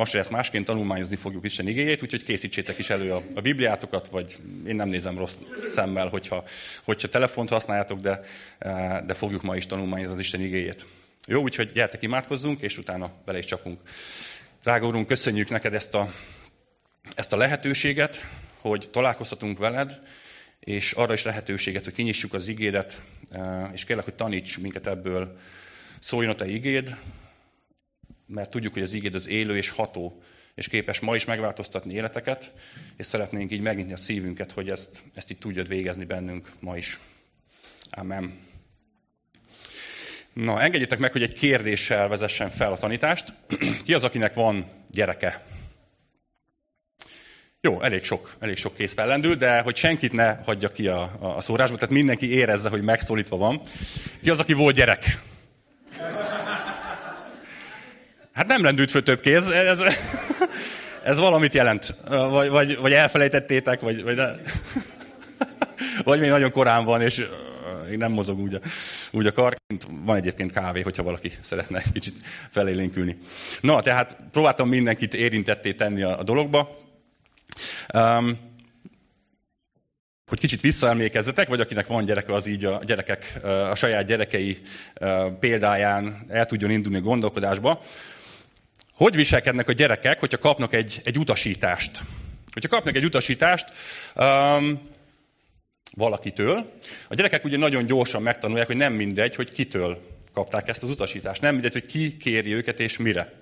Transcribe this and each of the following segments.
most ezt másként tanulmányozni fogjuk Isten igéjét, úgyhogy készítsétek is elő a, a Bibliátokat, vagy én nem nézem rossz szemmel, hogyha, hogyha telefont használjátok, de, de fogjuk ma is tanulmányozni az Isten igéjét. Jó, úgyhogy gyertek, imádkozzunk, és utána bele is csapunk. Drága Úrunk, köszönjük neked ezt a, ezt a lehetőséget, hogy találkozhatunk veled, és arra is lehetőséget, hogy kinyissuk az igédet, és kérlek, hogy taníts minket ebből, szóljon a te igéd, mert tudjuk, hogy az igéd az élő és ható, és képes ma is megváltoztatni életeket, és szeretnénk így megnyitni a szívünket, hogy ezt, ezt így tudjad végezni bennünk ma is. Amen. Na, engedjétek meg, hogy egy kérdéssel vezessen fel a tanítást. Ki az, akinek van gyereke? Jó, elég sok, elég sok kész fellendül, de hogy senkit ne hagyja ki a, a szórásba, tehát mindenki érezze, hogy megszólítva van. Ki az, aki volt gyerek? Hát nem lendült föl több kéz, ez, ez valamit jelent. Vagy, vagy, vagy elfelejtettétek, vagy, vagy, de, vagy még nagyon korán van, és nem mozog úgy a, úgy a kar. Van egyébként kávé, hogyha valaki szeretne kicsit felélénkülni. Na, tehát próbáltam mindenkit érintetté tenni a, a dologba. Um, hogy kicsit visszaemlékezzetek, vagy akinek van gyereke, az így a gyerekek, a saját gyerekei példáján el tudjon indulni a gondolkodásba. Hogy viselkednek a gyerekek, hogyha kapnak egy, egy utasítást? Hogyha kapnak egy utasítást um, valakitől, a gyerekek ugye nagyon gyorsan megtanulják, hogy nem mindegy, hogy kitől kapták ezt az utasítást. Nem mindegy, hogy ki kéri őket és mire.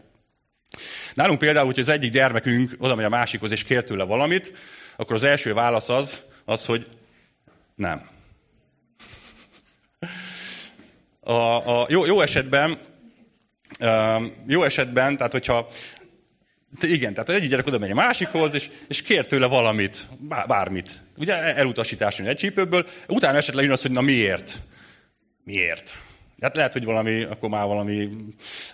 Nálunk például, hogy az egyik gyermekünk oda megy a másikhoz és kér tőle valamit, akkor az első válasz az, az hogy nem. A, a jó, jó esetben jó esetben, tehát hogyha igen, tehát egyik gyerek oda megy a másikhoz, és, és kér tőle valamit, bármit. Ugye elutasítás egy csípőből, utána esetleg jön az, hogy na miért? Miért? Hát lehet, hogy valami, akkor már valami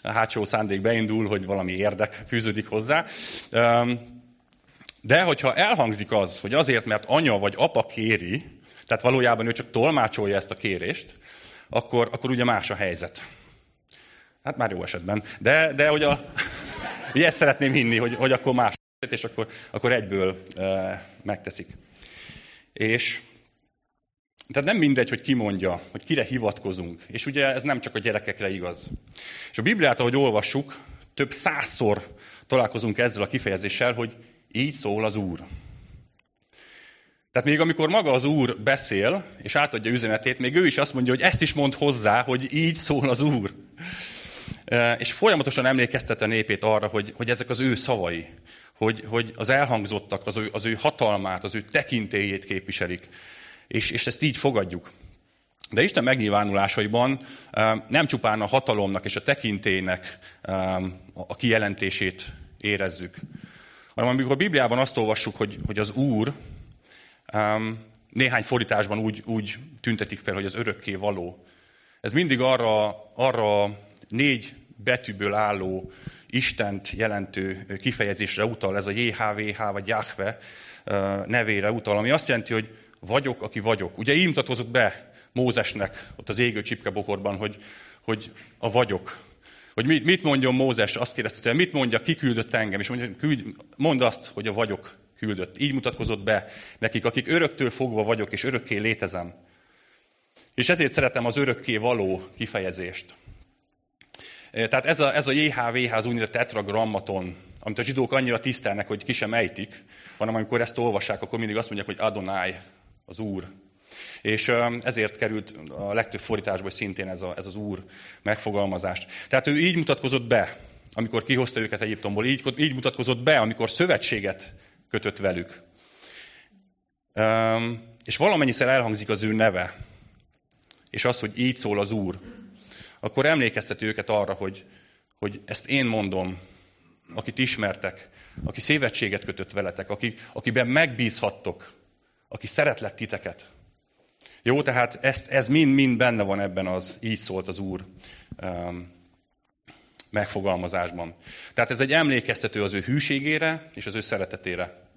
hátsó szándék beindul, hogy valami érdek fűződik hozzá. De hogyha elhangzik az, hogy azért, mert anya vagy apa kéri, tehát valójában ő csak tolmácsolja ezt a kérést, akkor, akkor ugye más a helyzet. Hát már jó esetben. De, de hogy a, ugye ezt szeretném hinni, hogy, hogy akkor más, és akkor, akkor egyből e, megteszik. És tehát nem mindegy, hogy ki mondja, hogy kire hivatkozunk. És ugye ez nem csak a gyerekekre igaz. És a Bibliát, ahogy olvassuk, több százszor találkozunk ezzel a kifejezéssel, hogy így szól az Úr. Tehát még amikor maga az Úr beszél, és átadja üzenetét, még ő is azt mondja, hogy ezt is mond hozzá, hogy így szól az Úr. És folyamatosan emlékeztet a népét arra, hogy, hogy ezek az ő szavai, hogy, hogy az elhangzottak, az ő, az ő hatalmát, az ő tekintélyét képviselik. És, és ezt így fogadjuk. De Isten megnyilvánulásaiban nem csupán a hatalomnak és a tekintélynek a kijelentését érezzük, hanem amikor a Bibliában azt olvassuk, hogy, hogy az Úr néhány fordításban úgy, úgy tüntetik fel, hogy az örökké való. Ez mindig arra, arra négy betűből álló Istent jelentő kifejezésre utal, ez a JHVH vagy Jahve nevére utal, ami azt jelenti, hogy vagyok, aki vagyok. Ugye így mutatkozott be Mózesnek ott az égő csipkebokorban, hogy, hogy a vagyok. Hogy mit, mit mondjon Mózes, azt kérdezte, hogy mit mondja, ki küldött engem, és mondja, küld, mondd azt, hogy a vagyok küldött. Így mutatkozott be nekik, akik öröktől fogva vagyok, és örökké létezem. És ezért szeretem az örökké való kifejezést. Tehát ez a, ez a JHVH, az úgynevezett tetragrammaton, amit a zsidók annyira tisztelnek, hogy ki sem ejtik, hanem amikor ezt olvassák, akkor mindig azt mondják, hogy Adonai, az Úr. És ezért került a legtöbb fordításból szintén ez, a, ez az Úr megfogalmazást. Tehát ő így mutatkozott be, amikor kihozta őket Egyiptomból, így, így mutatkozott be, amikor szövetséget kötött velük. És valamennyiszer elhangzik az ő neve, és az, hogy így szól az Úr, akkor emlékezteti őket arra, hogy, hogy ezt én mondom, akit ismertek, aki szévetséget kötött veletek, aki, akiben megbízhattok, aki szeretlek titeket. Jó, tehát ezt, ez mind-mind benne van ebben az így szólt az Úr um, megfogalmazásban. Tehát ez egy emlékeztető az ő hűségére és az ő szeretetére.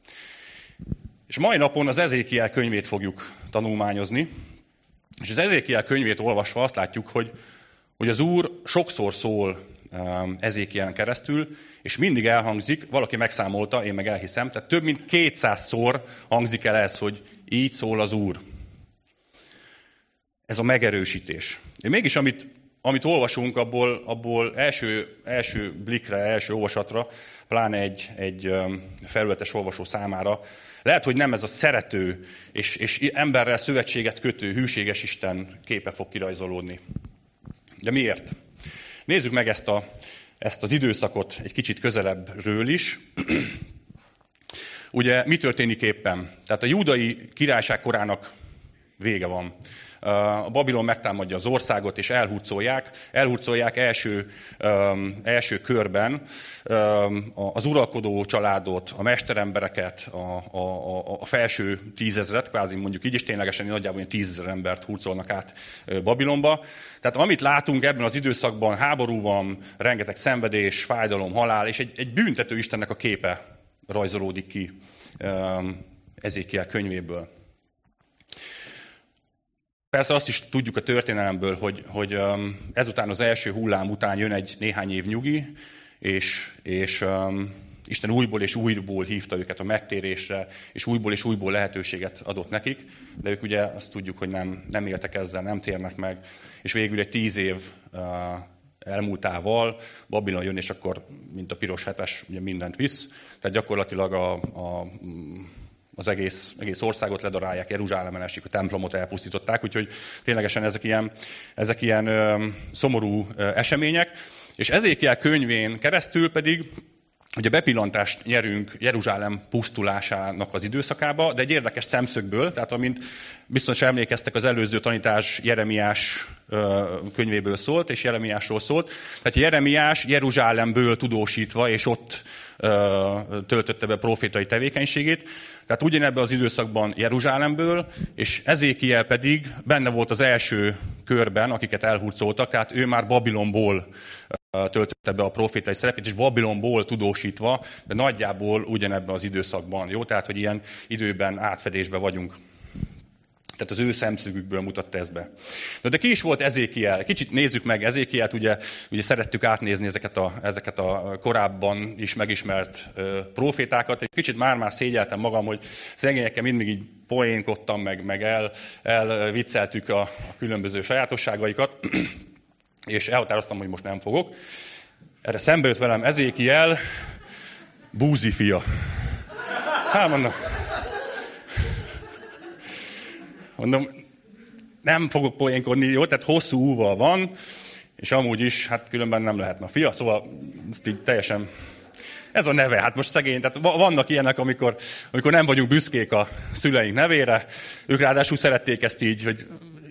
És mai napon az Ezékiel könyvét fogjuk tanulmányozni, és az Ezékiel könyvét olvasva azt látjuk, hogy hogy az Úr sokszor szól Ezékielen keresztül, és mindig elhangzik, valaki megszámolta, én meg elhiszem, tehát több mint 200-szor hangzik el ez, hogy így szól az Úr. Ez a megerősítés. És mégis, amit, amit olvasunk, abból, abból első, első blikre, első olvasatra, pláne egy, egy felületes olvasó számára, lehet, hogy nem ez a szerető és, és emberrel szövetséget kötő, hűséges Isten képe fog kirajzolódni. De miért? Nézzük meg ezt, a, ezt az időszakot egy kicsit közelebbről is. Ugye mi történik éppen? Tehát a júdai királyság korának vége van a Babilon megtámadja az országot, és elhurcolják. Elhurcolják első, első körben az uralkodó családot, a mesterembereket, a, a, a felső tízezret, kvázi mondjuk így, és ténylegesen nagyjából tízezer embert hurcolnak át Babilonba. Tehát amit látunk ebben az időszakban, háború van, rengeteg szenvedés, fájdalom, halál, és egy, egy büntető Istennek a képe rajzolódik ki Ezékiel könyvéből. Persze azt is tudjuk a történelemből, hogy, hogy um, ezután az első hullám után jön egy néhány év nyugi, és, és um, Isten újból és újból hívta őket a megtérésre, és újból és újból lehetőséget adott nekik, de ők ugye azt tudjuk, hogy nem, nem éltek ezzel, nem térnek meg, és végül egy tíz év uh, elmúltával Babilon jön, és akkor, mint a piros hetes, ugye mindent visz, tehát gyakorlatilag a, a az egész, egész országot ledarálják, Jeruzsálemen esik, a templomot elpusztították, úgyhogy ténylegesen ezek ilyen, ezek ilyen ö, szomorú ö, események. És ezékiel könyvén keresztül pedig Ugye bepillantást nyerünk Jeruzsálem pusztulásának az időszakába, de egy érdekes szemszögből, tehát amint biztos emlékeztek, az előző tanítás Jeremiás könyvéből szólt, és Jeremiásról szólt. Tehát Jeremiás Jeruzsálemből tudósítva, és ott töltötte be profétai tevékenységét. Tehát ugyanebben az időszakban Jeruzsálemből, és Ezékiel pedig benne volt az első körben, akiket elhurcoltak, tehát ő már Babilonból töltötte be a profétai szerepét, és Babilonból tudósítva, de nagyjából ugyanebben az időszakban. Jó? Tehát, hogy ilyen időben átfedésben vagyunk. Tehát az ő szemszögükből mutatta ez be. Na de ki is volt Ezékiel? Kicsit nézzük meg Ezékielt, ugye, ugye szerettük átnézni ezeket a, ezeket a korábban is megismert uh, profétákat. Egy kicsit már-már szégyeltem magam, hogy szegényekkel mindig így poénkodtam, meg, meg el, elvicceltük a, a különböző sajátosságaikat, és elhatároztam, hogy most nem fogok. Erre szembe jött velem Ezékiel, búzi fia. Hát mondom, Mondom, nem fogok poénkodni, jó? Tehát hosszú úval van, és amúgy is, hát különben nem lehetne a fia, szóval ezt így teljesen... Ez a neve, hát most szegény, tehát vannak ilyenek, amikor, amikor nem vagyunk büszkék a szüleink nevére, ők ráadásul szerették ezt így, hogy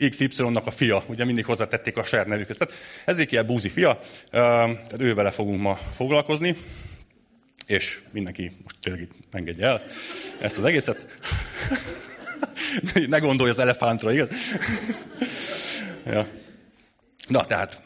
XY-nak a fia, ugye mindig hozzátették a saját nevüket. Tehát ezért ilyen búzi fia, tehát ő fogunk ma foglalkozni, és mindenki most tényleg itt engedje el ezt az egészet. ne gondolj az elefántra, igaz? ja. Na, tehát,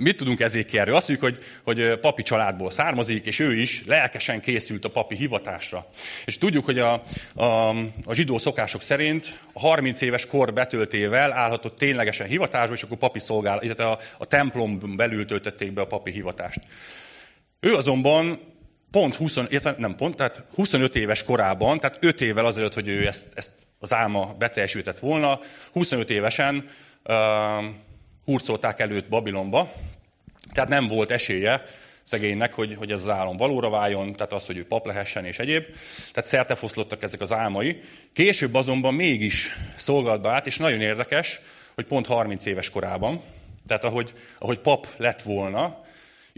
mit tudunk ezékérről? Azt mondjuk, hogy, hogy papi családból származik, és ő is lelkesen készült a papi hivatásra. És tudjuk, hogy a, a, a zsidó szokások szerint a 30 éves kor betöltével állhatott ténylegesen hivatásba, és akkor papi szolgál, illetve a, a templom belül töltötték be a papi hivatást. Ő azonban pont 20, illetve nem pont, tehát 25 éves korában, tehát 5 évvel azelőtt, hogy ő ezt, ezt az álma beteljesültett volna, 25 évesen uh, hurcolták előtt Babilonba, tehát nem volt esélye szegénynek, hogy, hogy ez az álom valóra váljon, tehát az, hogy ő pap lehessen és egyéb. Tehát szertefoszlottak ezek az álmai. Később azonban mégis szolgált be át, és nagyon érdekes, hogy pont 30 éves korában, tehát ahogy, ahogy pap lett volna,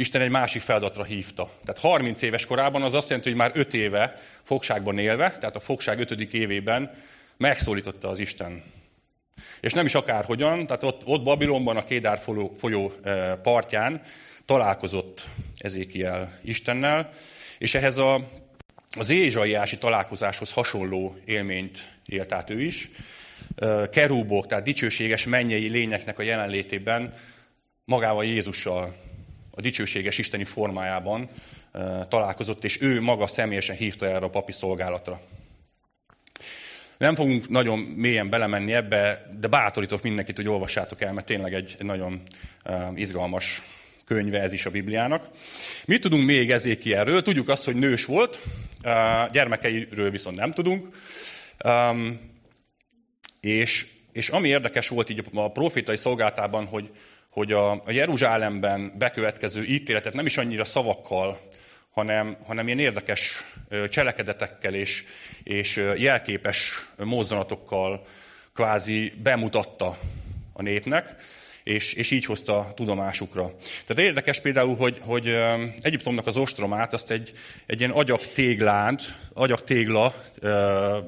Isten egy másik feladatra hívta. Tehát 30 éves korában az azt jelenti, hogy már 5 éve fogságban élve, tehát a fogság 5. évében megszólította az Isten. És nem is akárhogyan, tehát ott, ott Babilonban a Kédár folyó, folyó eh, partján találkozott Ezékiel Istennel, és ehhez a, az ézsaiási találkozáshoz hasonló élményt élt át ő is. Eh, kerúbok, tehát dicsőséges mennyei lényeknek a jelenlétében magával Jézussal a dicsőséges isteni formájában találkozott, és ő maga személyesen hívta erre a papi szolgálatra. Nem fogunk nagyon mélyen belemenni ebbe, de bátorítok mindenkit, hogy olvassátok el, mert tényleg egy, nagyon izgalmas könyve ez is a Bibliának. Mit tudunk még Ezékielről? Tudjuk azt, hogy nős volt, gyermekeiről viszont nem tudunk. És, és ami érdekes volt így a profétai szolgáltában, hogy, hogy a, Jeruzsálemben bekövetkező ítéletet nem is annyira szavakkal, hanem, hanem ilyen érdekes cselekedetekkel és, és jelképes mozzanatokkal kvázi bemutatta a népnek és, és így hozta tudomásukra. Tehát érdekes például, hogy, hogy Egyiptomnak az ostromát azt egy, egy ilyen agyagtéglánt, agyagtégla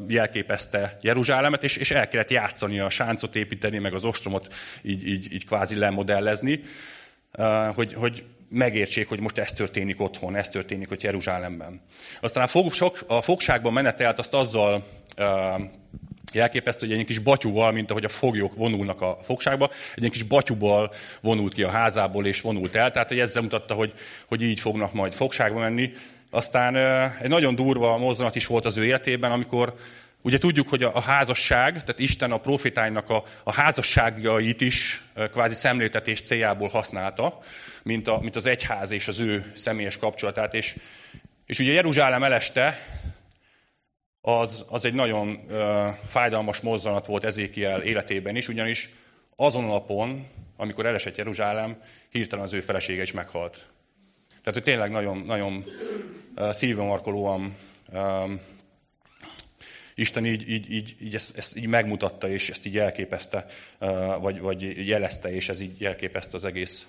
jelképezte Jeruzsálemet, és, és el kellett játszani a sáncot építeni, meg az ostromot így, így, így kvázi lemodellezni, hogy, hogy megértsék, hogy most ez történik otthon, ez történik hogy Jeruzsálemben. Aztán a, fog, a fogságban menetelt azt azzal Jelképesztő, hogy egy ilyen kis batyúval, mint ahogy a foglyok vonulnak a fogságba, egy kis batyúval vonult ki a házából és vonult el. Tehát hogy ezzel mutatta, hogy, hogy így fognak majd fogságba menni. Aztán egy nagyon durva mozzanat is volt az ő életében, amikor Ugye tudjuk, hogy a, házasság, tehát Isten a profitáinak a, a házasságjait is kvázi szemléltetés céljából használta, mint, a, mint az egyház és az ő személyes kapcsolatát. És, és ugye Jeruzsálem eleste az, az egy nagyon ö, fájdalmas mozzanat volt Ezékiel életében is, ugyanis azon napon, amikor elesett Jeruzsálem, hirtelen az ő felesége is meghalt. Tehát, hogy tényleg nagyon, nagyon szívbemarkolóan Isten így, így, így, így ezt, ezt így megmutatta, és ezt így jelképezte, vagy, vagy jelezte, és ez így jelképezte az egész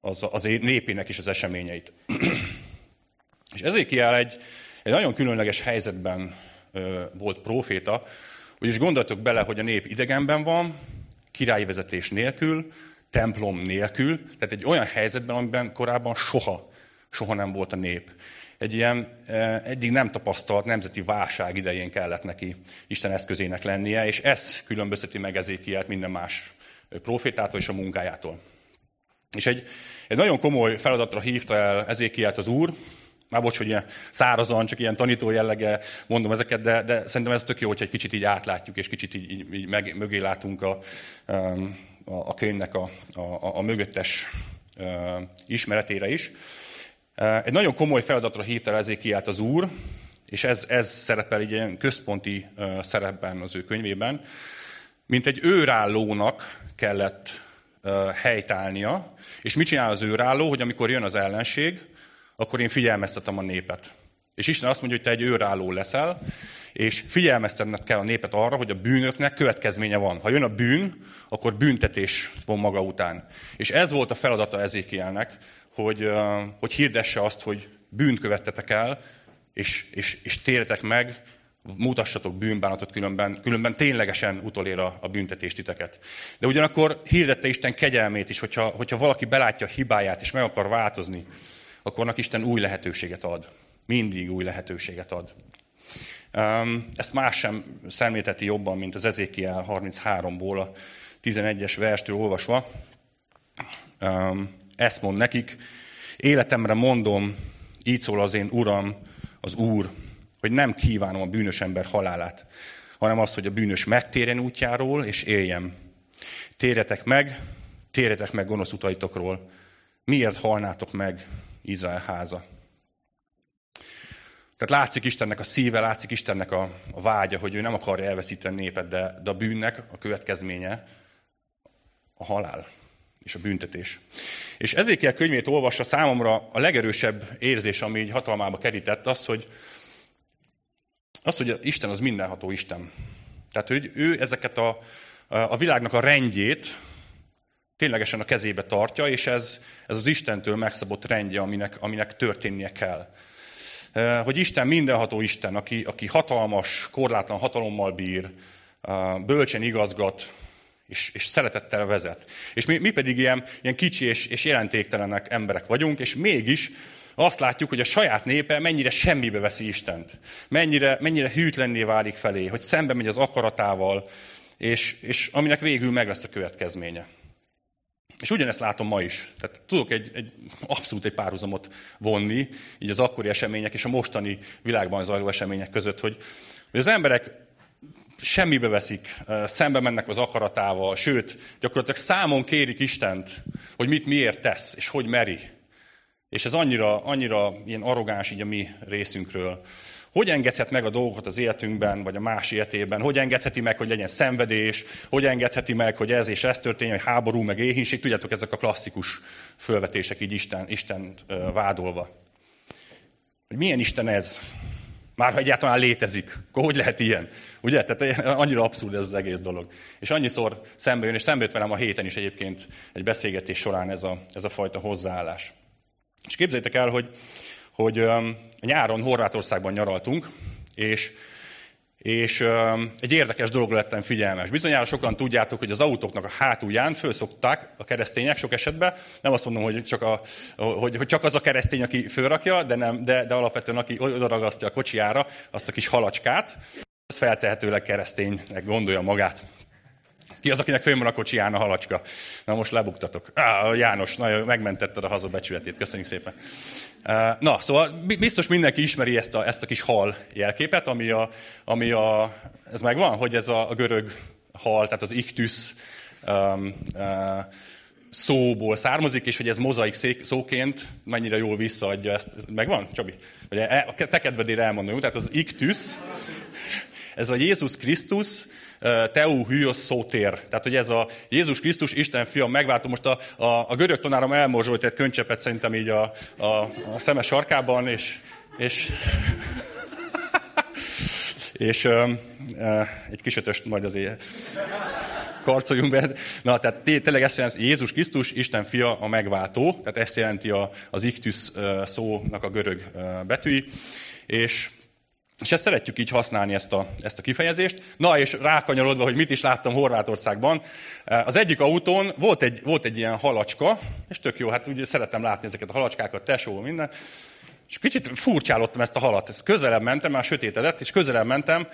az, az népének is az eseményeit. és Ezékiel egy, egy nagyon különleges helyzetben volt próféta, úgyis gondoltok bele, hogy a nép idegenben van, királyi vezetés nélkül, templom nélkül, tehát egy olyan helyzetben, amiben korábban soha, soha nem volt a nép. Egy ilyen eddig nem tapasztalt nemzeti válság idején kellett neki Isten eszközének lennie, és ez különbözteti meg Ezékielt minden más profétától és a munkájától. És egy, egy nagyon komoly feladatra hívta el Ezékielt az Úr, már bocs, hogy ilyen szárazan, csak ilyen tanító jellege mondom ezeket, de, de szerintem ez tök jó, hogyha egy kicsit így átlátjuk, és kicsit így, így, így meg, mögé látunk a, a, a könyvnek a, a, a mögöttes ismeretére is. Egy nagyon komoly feladatra hívta Ezékiát az Úr, és ez, ez szerepel egy ilyen központi szerepben az ő könyvében, mint egy őrállónak kellett helytállnia. És mit csinál az őrálló, hogy amikor jön az ellenség, akkor én figyelmeztetem a népet. És Isten azt mondja, hogy te egy őrálló leszel, és figyelmeztetned kell a népet arra, hogy a bűnöknek következménye van. Ha jön a bűn, akkor büntetés von maga után. És ez volt a feladata Ezékielnek, hogy, hogy hirdesse azt, hogy bűnt követtetek el, és, és, és térjetek meg, mutassatok bűnbánatot, különben, különben ténylegesen utolér a, a büntetést titeket. De ugyanakkor hirdette Isten kegyelmét is, hogyha, hogyha valaki belátja a hibáját, és meg akar változni, akkor Isten új lehetőséget ad. Mindig új lehetőséget ad. Ezt más sem szemlélteti jobban, mint az Ezékiel 33-ból a 11-es verstől olvasva. Ezt mond nekik, életemre mondom, így szól az én Uram, az Úr, hogy nem kívánom a bűnös ember halálát, hanem azt, hogy a bűnös megtérjen útjáról, és éljem. Térjetek meg, térjetek meg gonosz utaitokról. Miért halnátok meg, Izrael háza. Tehát látszik Istennek a szíve, látszik Istennek a, a vágya, hogy ő nem akarja elveszíteni népet, de, de a bűnnek a következménye a halál és a büntetés. És ezékiel könyvét olvassa számomra a legerősebb érzés, ami így hatalmába kerített, az, hogy, az, hogy Isten az mindenható Isten. Tehát, hogy ő ezeket a, a világnak a rendjét, ténylegesen a kezébe tartja, és ez, ez az Istentől megszabott rendje, aminek, aminek történnie kell. Hogy Isten mindenható Isten, aki, aki hatalmas, korlátlan hatalommal bír, bölcsen igazgat, és, és szeretettel vezet. És mi, mi pedig ilyen, ilyen kicsi és, és jelentéktelenek emberek vagyunk, és mégis azt látjuk, hogy a saját népe mennyire semmibe veszi Istent. Mennyire, mennyire hűtlenné válik felé, hogy szembe megy az akaratával, és, és aminek végül meg lesz a következménye. És ugyanezt látom ma is. Tehát tudok egy, egy abszolút egy párhuzamot vonni, így az akkori események és a mostani világban zajló események között, hogy, hogy az emberek semmibe veszik, szembe mennek az akaratával, sőt, gyakorlatilag számon kérik Istent, hogy mit miért tesz, és hogy meri. És ez annyira, annyira ilyen arrogáns így a mi részünkről. Hogy engedhet meg a dolgokat az életünkben, vagy a más életében? Hogy engedheti meg, hogy legyen szenvedés? Hogy engedheti meg, hogy ez és ez történjen, hogy háború, meg éhínség? Tudjátok, ezek a klasszikus fölvetések így Isten, Isten vádolva. Hogy milyen Isten ez? Már ha egyáltalán létezik, akkor hogy lehet ilyen? Ugye? Tehát annyira abszurd ez az egész dolog. És annyiszor szembe jön, és szembe jött velem a héten is egyébként egy beszélgetés során ez a, ez a fajta hozzáállás. És képzeljétek el, hogy, hogy nyáron Horvátországban nyaraltunk, és és egy érdekes dologra lettem figyelmes. Bizonyára sokan tudjátok, hogy az autóknak a hátulján fölszokták a keresztények sok esetben. Nem azt mondom, hogy csak, a, hogy, hogy csak az a keresztény, aki fölrakja, de, nem, de, de alapvetően aki odaragasztja a kocsiára azt a kis halacskát, az feltehetőleg kereszténynek gondolja magát. Ki az, akinek fönn van a kocsiján a halacska? Na most lebuktatok. Á, János, nagyon megmentetted a hazabecsületét. Köszönjük szépen. Na, szóval biztos mindenki ismeri ezt a, ezt a kis hal jelképet, ami a, ami a, ez megvan, hogy ez a, a görög hal, tehát az iktusz um, uh, szóból származik, és hogy ez mozaik szóként mennyire jól visszaadja ezt. Ez megvan, Csabi? Vagy e, a te kedvedére elmondom, tehát az iktusz, ez a Jézus Krisztus, teu hűos szótér. Tehát, hogy ez a Jézus Krisztus, Isten fia megváltó. Most a, a, a görög tanárom elmorzsolt egy könycsepet szerintem így a, a, a szeme sarkában, és, és és ö, ö, egy kis ötöst majd azért karcoljunk be. Na, tehát tényleg ezt jelenti, Jézus Krisztus, Isten fia, a megváltó, tehát ezt jelenti a, az iktusz szónak a görög betűi, és és ezt szeretjük így használni, ezt a, ezt a kifejezést. Na, és rákanyarodva, hogy mit is láttam Horvátországban. Eh, az egyik autón volt egy, volt egy ilyen halacska, és tök jó, hát ugye szeretem látni ezeket a halacskákat, tesó, minden. És kicsit furcsálottam ezt a halat. Ezt közelebb mentem, már sötétedett, és közelebb mentem,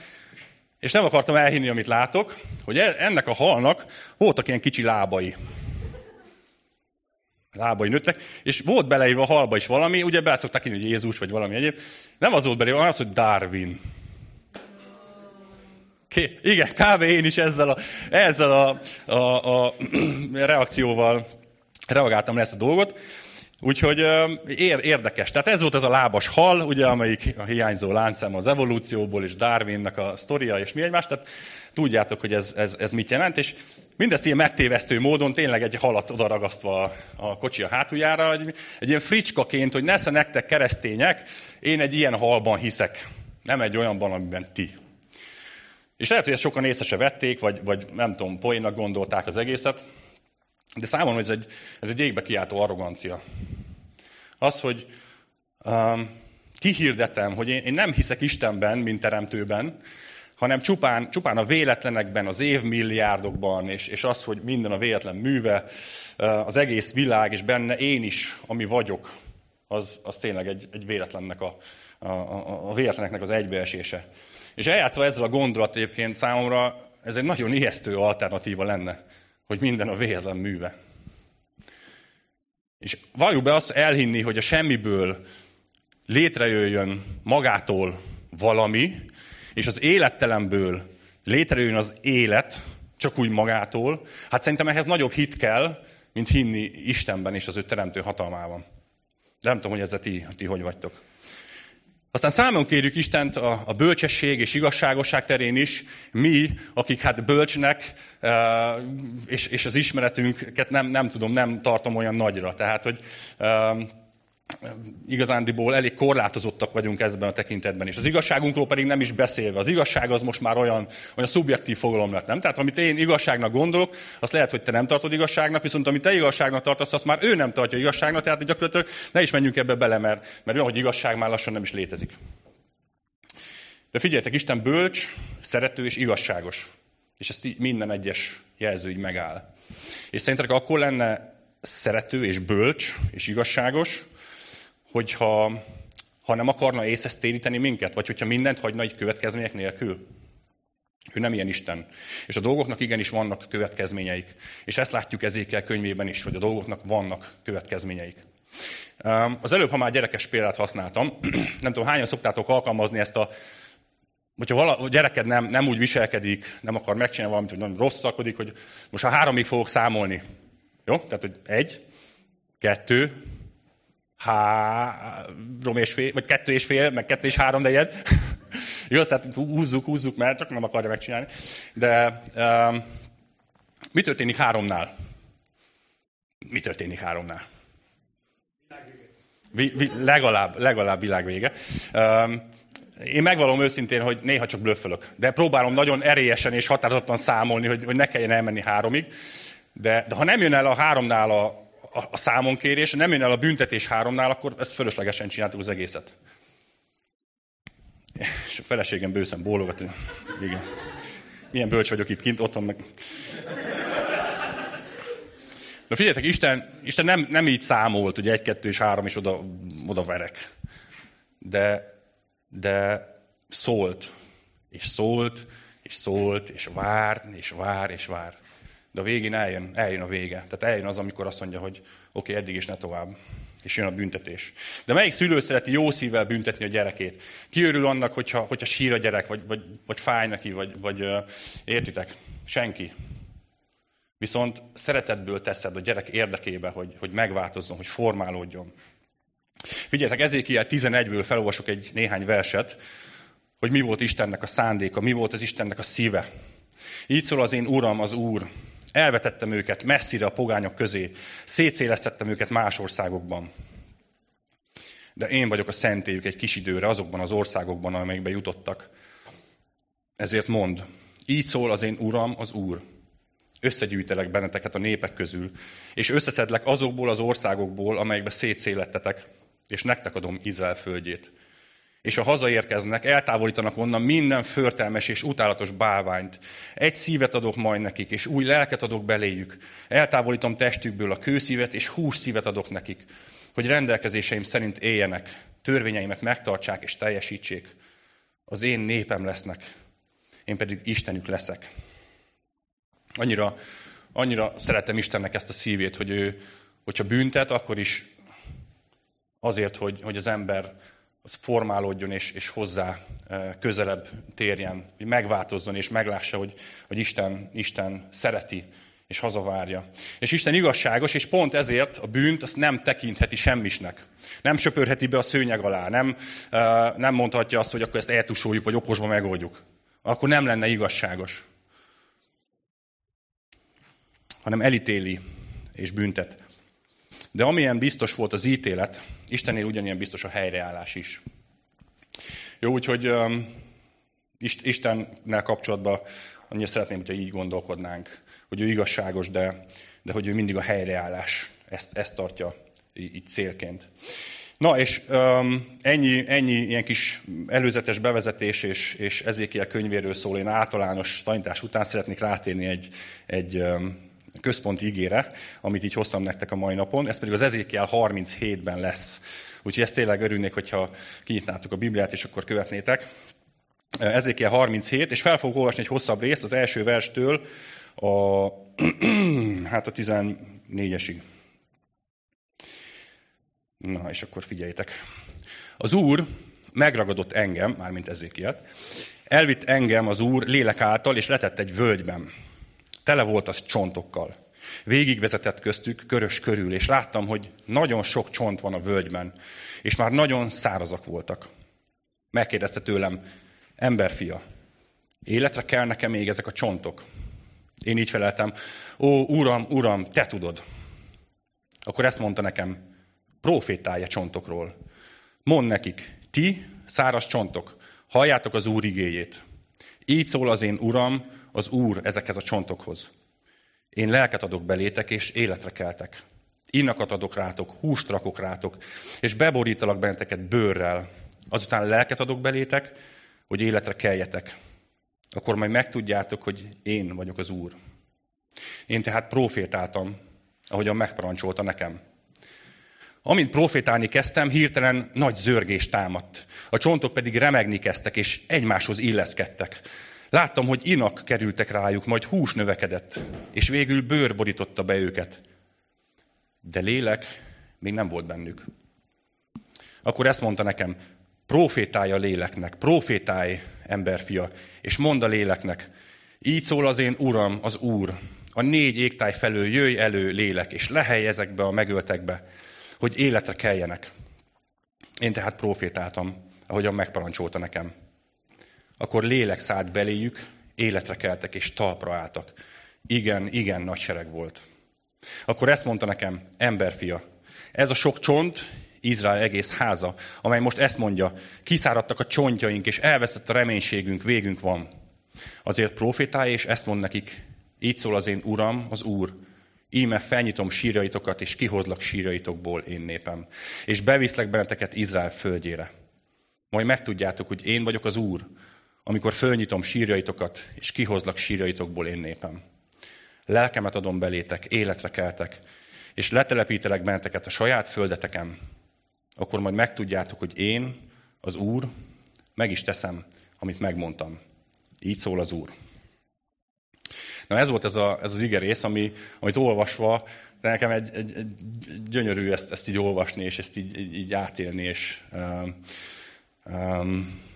és nem akartam elhinni, amit látok, hogy e, ennek a halnak voltak ilyen kicsi lábai lábai nőttek, és volt beleírva a halba is valami, ugye be szokták írni, hogy Jézus, vagy valami egyéb. Nem az volt beleírva, az, hogy Darwin. Ké, igen, kb. én is ezzel a, ezzel a, a, a reakcióval reagáltam le ezt a dolgot. Úgyhogy ér, érdekes. Tehát ez volt ez a lábas hal, ugye, amelyik a hiányzó láncem az evolúcióból, és Darwinnak a sztoria, és mi egymás. Tehát tudjátok, hogy ez, ez, ez mit jelent, és mindezt ilyen megtévesztő módon tényleg egy halat odaragasztva a, kocsi a hátuljára, egy, egy ilyen fricskaként, hogy nesze nektek keresztények, én egy ilyen halban hiszek, nem egy olyanban, amiben ti. És lehet, hogy ezt sokan észre se vették, vagy, vagy nem tudom, poénnak gondolták az egészet, de számomra ez egy, ez egy égbe kiáltó arrogancia. Az, hogy um, kihirdetem, hogy én, én nem hiszek Istenben, mint teremtőben, hanem csupán, csupán a véletlenekben, az évmilliárdokban, és, és az, hogy minden a véletlen műve, az egész világ, és benne én is, ami vagyok, az, az tényleg egy, egy véletlennek a, a, a, a véletleneknek az egybeesése. És eljátszva ezzel a gondolat egyébként számomra ez egy nagyon ijesztő alternatíva lenne, hogy minden a véletlen műve. És valljuk be azt elhinni, hogy a semmiből létrejöjjön magától valami, és az élettelemből létrejön az élet, csak úgy magától, hát szerintem ehhez nagyobb hit kell, mint hinni Istenben és az ő teremtő hatalmában. De nem tudom, hogy ezzel ti, ti hogy vagytok. Aztán számon kérjük Istent a, a bölcsesség és igazságosság terén is, mi, akik hát bölcsnek, e, és, és az ismeretünket nem, nem tudom, nem tartom olyan nagyra. Tehát, hogy e, igazándiból elég korlátozottak vagyunk ezben a tekintetben is. Az igazságunkról pedig nem is beszélve. Az igazság az most már olyan, olyan szubjektív fogalom lett, nem? Tehát amit én igazságnak gondolok, azt lehet, hogy te nem tartod igazságnak, viszont amit te igazságnak tartasz, azt már ő nem tartja igazságnak, tehát gyakorlatilag ne is menjünk ebbe bele, mert, mert olyan, hogy igazság már lassan nem is létezik. De figyeljetek, Isten bölcs, szerető és igazságos. És ezt minden egyes jelző így megáll. És szerintetek akkor lenne szerető és bölcs és igazságos, hogyha ha nem akarna észhez téríteni minket, vagy hogyha mindent hagyna egy következmények nélkül. Ő nem ilyen Isten. És a dolgoknak igenis vannak következményeik. És ezt látjuk ezékel könyvében is, hogy a dolgoknak vannak következményeik. Az előbb, ha már gyerekes példát használtam, nem tudom, hányan szoktátok alkalmazni ezt a hogyha vala, a gyereked nem, nem úgy viselkedik, nem akar megcsinálni valamit, hogy nagyon rosszakodik, hogy most ha háromig fogok számolni. Jó? Tehát, hogy egy, kettő, három és fél, vagy kettő és fél, meg kettő és három negyed. Jó, tehát húzzuk, húzzuk, mert csak nem akarja megcsinálni. De um, mi történik háromnál? Mi történik háromnál? Vi, vi, legalább, legalább világvége. Um, én megvalom őszintén, hogy néha csak blöffölök. De próbálom nagyon erélyesen és határozottan számolni, hogy, hogy ne kelljen elmenni háromig. De, de ha nem jön el a háromnál a, a, a számonkérés, nem jön el a büntetés háromnál, akkor ezt fölöslegesen csináltuk az egészet. És a feleségem bőszen bólogat. Igen. Milyen bölcs vagyok itt kint, otthon meg... De figyeljetek, Isten, Isten nem, nem így számolt, hogy egy, kettő és három, és oda, oda verek. De, de szólt, és szólt, és szólt, és vár, és vár, és vár. De a végén eljön, eljön a vége. Tehát eljön az, amikor azt mondja, hogy oké, okay, eddig is ne tovább. És jön a büntetés. De melyik szülő szereti jó szívvel büntetni a gyerekét? Ki örül annak, hogyha, hogyha sír a gyerek, vagy, vagy, vagy fáj neki, vagy, vagy értitek? Senki. Viszont szeretetből teszed a gyerek érdekébe, hogy, hogy megváltozzon, hogy formálódjon. Figyeljetek, ezékiel 11-ből felolvasok egy néhány verset, hogy mi volt Istennek a szándéka, mi volt az Istennek a szíve. Így szól az én Uram, az Úr. Elvetettem őket messzire a pogányok közé, szétszélesztettem őket más országokban. De én vagyok a szentélyük egy kis időre azokban az országokban, amelyekbe jutottak. Ezért mond, így szól az én Uram, az Úr. Összegyűjtelek benneteket a népek közül, és összeszedlek azokból az országokból, amelyekbe szétszélettetek, és nektek adom Izrael földjét. És ha hazaérkeznek, eltávolítanak onnan minden förtelmes és utálatos bálványt. Egy szívet adok majd nekik, és új lelket adok beléjük. Eltávolítom testükből a kőszívet, és hús szívet adok nekik, hogy rendelkezéseim szerint éljenek, törvényeimet megtartsák és teljesítsék. Az én népem lesznek, én pedig Istenük leszek. Annyira, annyira szeretem Istennek ezt a szívét, hogy ő, hogyha büntet, akkor is azért, hogy, hogy az ember az formálódjon és, és hozzá e, közelebb térjen, hogy megváltozzon és meglássa, hogy, hogy Isten, Isten szereti és hazavárja. És Isten igazságos, és pont ezért a bűnt azt nem tekintheti semmisnek. Nem söpörheti be a szőnyeg alá, nem, e, nem mondhatja azt, hogy akkor ezt eltusoljuk, vagy okosba megoldjuk. Akkor nem lenne igazságos. Hanem elítéli és büntet. De amilyen biztos volt az ítélet, Istennél ugyanilyen biztos a helyreállás is. Jó, úgyhogy Istennel kapcsolatban annyira szeretném, hogyha így gondolkodnánk, hogy ő igazságos, de, de hogy ő mindig a helyreállás, ezt, ezt tartja így célként. Na, és um, ennyi, ennyi ilyen kis előzetes bevezetés és, és ezékiel könyvéről szól. Én általános tanítás után szeretnék rátérni egy, egy um, központi ígére, amit így hoztam nektek a mai napon, ez pedig az Ezékiel 37-ben lesz. Úgyhogy ezt tényleg örülnék, hogyha kinyitnátok a Bibliát, és akkor követnétek. Ezékiel 37, és fel fogok olvasni egy hosszabb részt az első verstől a, hát a 14-esig. Na, és akkor figyeljétek. Az Úr megragadott engem, mármint Ezékielt, elvitt engem az Úr lélek által, és letett egy völgyben Tele volt az csontokkal. Végigvezetett köztük körös körül, és láttam, hogy nagyon sok csont van a völgyben, és már nagyon szárazak voltak. Megkérdezte tőlem, emberfia, életre kell nekem még ezek a csontok? Én így feleltem, ó, uram, uram, te tudod. Akkor ezt mondta nekem, profétálja csontokról. Mond nekik, ti, száraz csontok, halljátok az Úr igéjét. Így szól az én Uram, az Úr ezekhez a csontokhoz. Én lelket adok belétek, és életre keltek. Innakat adok rátok, húst rakok rátok, és beborítalak benneteket bőrrel. Azután lelket adok belétek, hogy életre keljetek. Akkor majd megtudjátok, hogy én vagyok az Úr. Én tehát profétáltam, ahogyan megparancsolta nekem. Amint profétálni kezdtem, hirtelen nagy zörgés támadt. A csontok pedig remegni kezdtek, és egymáshoz illeszkedtek. Láttam, hogy inak kerültek rájuk, majd hús növekedett, és végül bőr borította be őket. De lélek még nem volt bennük. Akkor ezt mondta nekem, profétálj a léleknek, profétálj emberfia, és mond a léleknek, így szól az én Uram, az Úr, a négy égtáj felől jöjj elő lélek, és lehelj ezekbe a megöltekbe, hogy életre keljenek. Én tehát profétáltam, ahogyan megparancsolta nekem. Akkor lélek szállt beléjük, életre keltek és talpra álltak. Igen, igen, nagy sereg volt. Akkor ezt mondta nekem, emberfia, ez a sok csont, Izrael egész háza, amely most ezt mondja, kiszáradtak a csontjaink, és elveszett a reménységünk, végünk van. Azért profétálj, és ezt mond nekik, így szól az én Uram, az Úr, íme felnyitom sírjaitokat, és kihozlak sírjaitokból én népem, és beviszlek benneteket Izrael földjére. Majd megtudjátok, hogy én vagyok az Úr, amikor fölnyitom sírjaitokat, és kihozlak sírjaitokból én népem. Lelkemet adom belétek, életre keltek, és letelepítelek benneteket a saját földeteken, akkor majd megtudjátok, hogy én, az Úr, meg is teszem, amit megmondtam. Így szól az Úr. Na ez volt ez, a, ez az igerész, ami, amit olvasva, de nekem egy, egy, egy gyönyörű ezt, ezt így olvasni, és ezt így, így, így átélni, és um, um,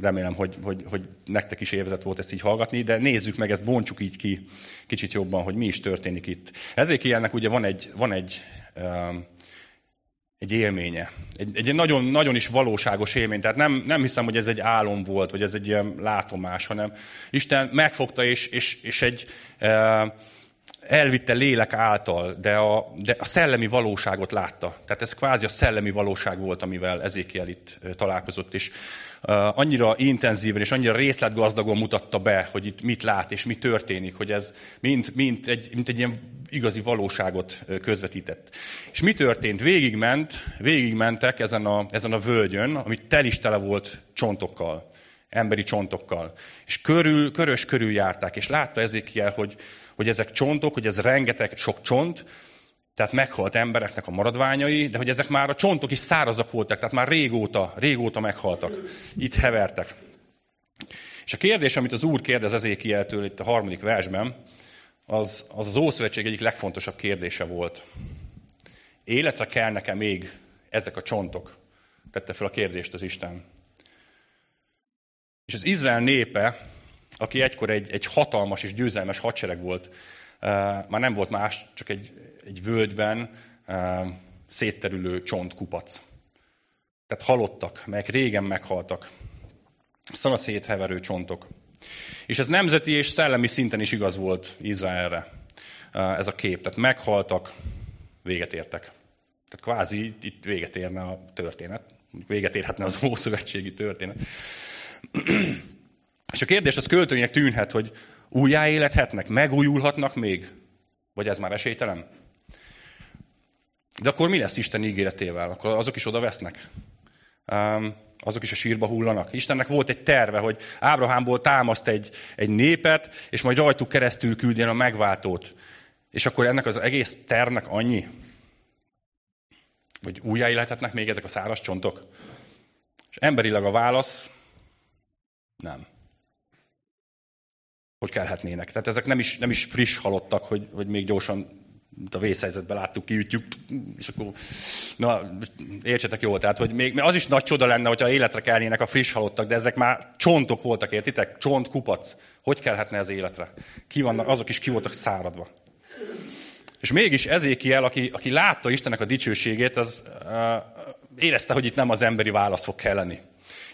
remélem, hogy, hogy, hogy nektek is élvezett volt ezt így hallgatni, de nézzük meg, ezt bontsuk így ki kicsit jobban, hogy mi is történik itt. Ezért ilyennek ugye van egy, van egy um, egy élménye. Egy, egy nagyon, nagyon is valóságos élmény. Tehát nem, nem hiszem, hogy ez egy álom volt, vagy ez egy ilyen látomás, hanem Isten megfogta, és, és, és egy e, elvitte lélek által, de a, de a szellemi valóságot látta. Tehát ez kvázi a szellemi valóság volt, amivel Ezékiel itt találkozott, és annyira intenzíven és annyira részletgazdagon mutatta be, hogy itt mit lát és mi történik, hogy ez mint, mint, egy, mint egy ilyen igazi valóságot közvetített. És mi történt? Végigment, végigmentek ezen a, ezen a völgyön, ami tel is tele volt csontokkal, emberi csontokkal. És körül, körös körül járták, és látta Ezékiel, hogy, hogy ezek csontok, hogy ez rengeteg sok csont, tehát meghalt embereknek a maradványai, de hogy ezek már a csontok is szárazak voltak, tehát már régóta, régóta meghaltak. Itt hevertek. És a kérdés, amit az Úr kérdez Ezékieltől itt a harmadik versben, az az, az Ószövetség egyik legfontosabb kérdése volt. Életre kell nekem még ezek a csontok? Tette fel a kérdést az Isten. És az Izrael népe, aki egykor egy, egy hatalmas és győzelmes hadsereg volt, eh, már nem volt más, csak egy, egy völgyben eh, szétterülő csontkupac. Tehát halottak, melyek régen meghaltak. Szana szétheverő csontok. És ez nemzeti és szellemi szinten is igaz volt Izraelre ez a kép. Tehát meghaltak, véget értek. Tehát kvázi itt véget érne a történet. Véget érhetne az ószövetségi történet. A kérdés az költőinek tűnhet, hogy újjáélethetnek, megújulhatnak még? Vagy ez már esélytelen? De akkor mi lesz Isten ígéretével? Akkor azok is oda vesznek? Um, azok is a sírba hullanak. Istennek volt egy terve, hogy Ábrahámból támaszt egy, egy népet, és majd rajtuk keresztül küldjen a megváltót. És akkor ennek az egész tervnek annyi? Hogy újjáélethetnek még ezek a száraz csontok? És emberileg a válasz, nem. Hogy kelhetnének. Tehát ezek nem is, nem is friss halottak, hogy, hogy még gyorsan a vészhelyzetben láttuk, kiütjük, és akkor, na, értsetek jól, tehát, hogy még az is nagy csoda lenne, hogyha életre kelnének a friss halottak, de ezek már csontok voltak, értitek? Csont, kupac. Hogy kelhetne ez életre? Ki vannak, azok is ki voltak száradva. És mégis Ezékiel, aki, aki látta Istennek a dicsőségét, az uh, érezte, hogy itt nem az emberi válasz fog kelleni.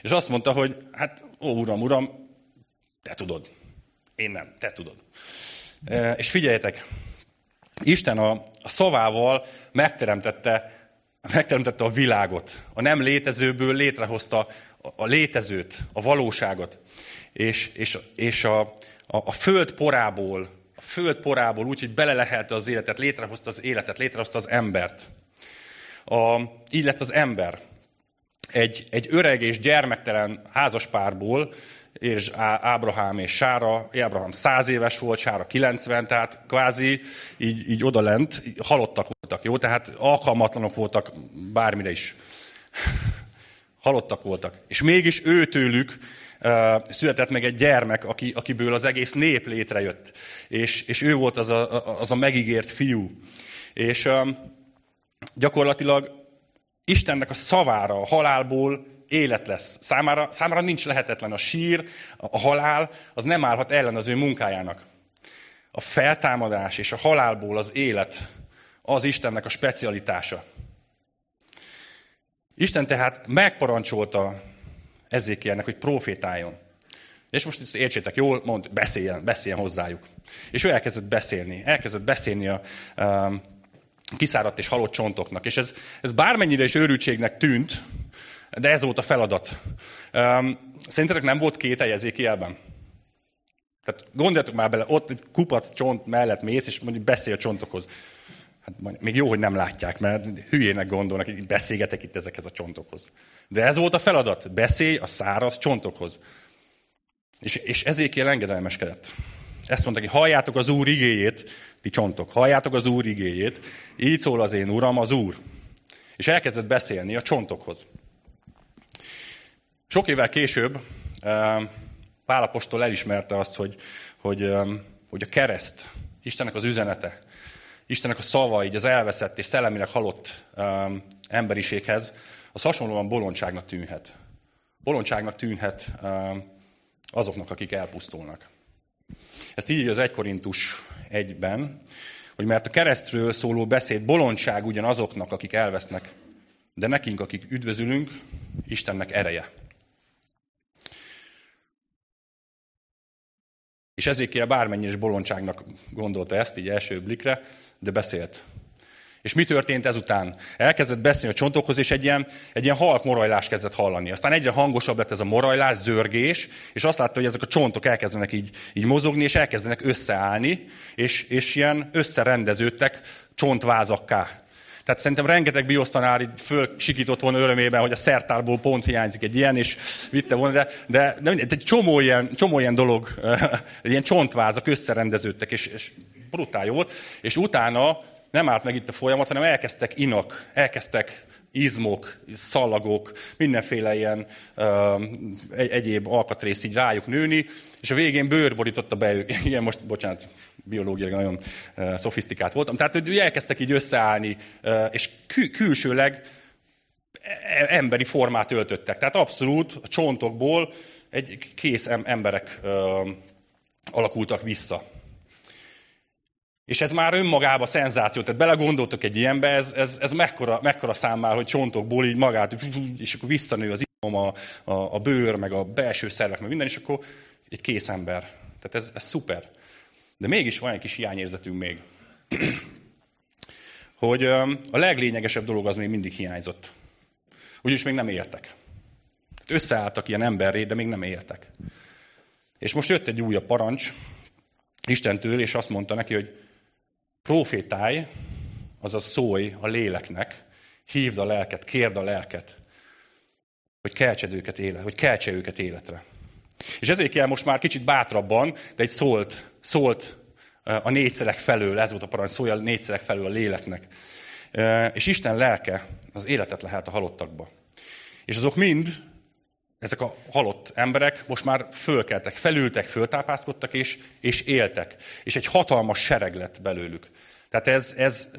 És azt mondta, hogy hát, ó, uram, uram, te tudod. Én nem, te tudod. És figyeljetek, Isten a, a szavával megteremtette, megteremtette a világot. A nem létezőből létrehozta a létezőt, a valóságot. És, és, és a, a, a föld porából, a föld porából úgy, hogy belelehelte az életet, létrehozta az életet, létrehozta az embert. A, így lett az ember. Egy, egy öreg és gyermektelen házaspárból és Ábrahám és Sára, Ábrahám száz éves volt, Sára 90, tehát kvázi így, így odalent halottak voltak, jó? Tehát alkalmatlanok voltak bármire is. halottak voltak. És mégis őtőlük uh, született meg egy gyermek, aki, akiből az egész nép létrejött. És, és ő volt az a, az a megígért fiú. És um, gyakorlatilag Istennek a szavára, a halálból élet lesz. Számára, számára nincs lehetetlen a sír, a halál, az nem állhat ellen az ő munkájának. A feltámadás és a halálból az élet az Istennek a specialitása. Isten tehát megparancsolta Ezékielnek, hogy profétáljon. És most ezt értsétek jól, mond, beszéljen, beszéljen hozzájuk. És ő elkezdett beszélni. Elkezdett beszélni a um, kiszáradt és halott csontoknak. És ez, ez bármennyire is őrültségnek tűnt, de ez volt a feladat. Szerintetek nem volt két Ezékielben? Tehát gondoljatok már bele, ott egy kupac csont mellett mész, és mondjuk beszél csontokhoz. Hát még jó, hogy nem látják, mert hülyének gondolnak, hogy beszélgetek itt ezekhez a csontokhoz. De ez volt a feladat, beszélj a száraz csontokhoz. És, és ezékiel engedelmeskedett. Ezt mondta, hogy halljátok az Úr igéjét, ti csontok, halljátok az Úr igéjét, így szól az én Uram, az Úr. És elkezdett beszélni a csontokhoz. Sok évvel később Pálapostól elismerte azt, hogy, hogy, hogy a kereszt, Istennek az üzenete, Istennek a szava, így az elveszett és szellemileg halott um, emberiséghez, az hasonlóan bolondságnak tűnhet. Bolondságnak tűnhet azoknak, akik elpusztulnak. Ezt így az 1 Korintus 1-ben, hogy mert a keresztről szóló beszéd bolondság ugyan azoknak, akik elvesznek, de nekünk, akik üdvözülünk, Istennek ereje. És ezékiel bármennyire is bolondságnak gondolta ezt, így első blikre, de beszélt. És mi történt ezután? Elkezdett beszélni a csontokhoz, és egy ilyen, egy ilyen halk morajlás kezdett hallani. Aztán egyre hangosabb lett ez a morajlás, zörgés, és azt látta, hogy ezek a csontok elkezdenek így, így mozogni, és elkezdenek összeállni, és, és ilyen összerendeződtek csontvázakká. Tehát szerintem rengeteg biosztanár így fölsikított volna örömében, hogy a szertárból pont hiányzik egy ilyen, és vitte volna, de, de, de egy csomó ilyen, csomó ilyen dolog, ilyen csontvázak összerendeződtek, és, és brutál jó volt. És utána nem állt meg itt a folyamat, hanem elkezdtek inak, elkezdtek izmok, szalagok, mindenféle ilyen uh, egyéb alkatrész így rájuk nőni, és a végén bőr borította be ők. Igen, most, bocsánat, biológiai nagyon uh, szofisztikált voltam. Tehát, hogy elkezdtek így összeállni, uh, és kül- külsőleg e-, emberi formát öltöttek. Tehát abszolút a csontokból egy kész emberek uh, alakultak vissza. És ez már önmagában szenzáció. Tehát belegondoltok egy ilyenbe, ez, ez, ez mekkora, mekkora számmel, hogy csontokból így magát, és akkor visszanő az izom, a, a, a bőr, meg a belső szervek, meg minden, és akkor egy kész ember. Tehát ez, ez szuper. De mégis van egy kis hiányérzetünk még. hogy a leglényegesebb dolog az még mindig hiányzott. Úgyis még nem éltek. Összeálltak ilyen emberré, de még nem éltek. És most jött egy újabb parancs Istentől, és azt mondta neki, hogy Profétálj, azaz szólj a léleknek, hívd a lelket, kérd a lelket, hogy keltsed őket élet, hogy keltse őket életre. És ezért kell most már kicsit bátrabban, de egy szólt, szólt a négyszerek felől, ez volt a parancs, szólj a négyszerek felől a léleknek. És Isten lelke az életet lehet a halottakba. És azok mind, ezek a halott emberek most már fölkeltek, felültek, föltápászkodtak és, és éltek. És egy hatalmas sereg lett belőlük. Tehát ez, ez,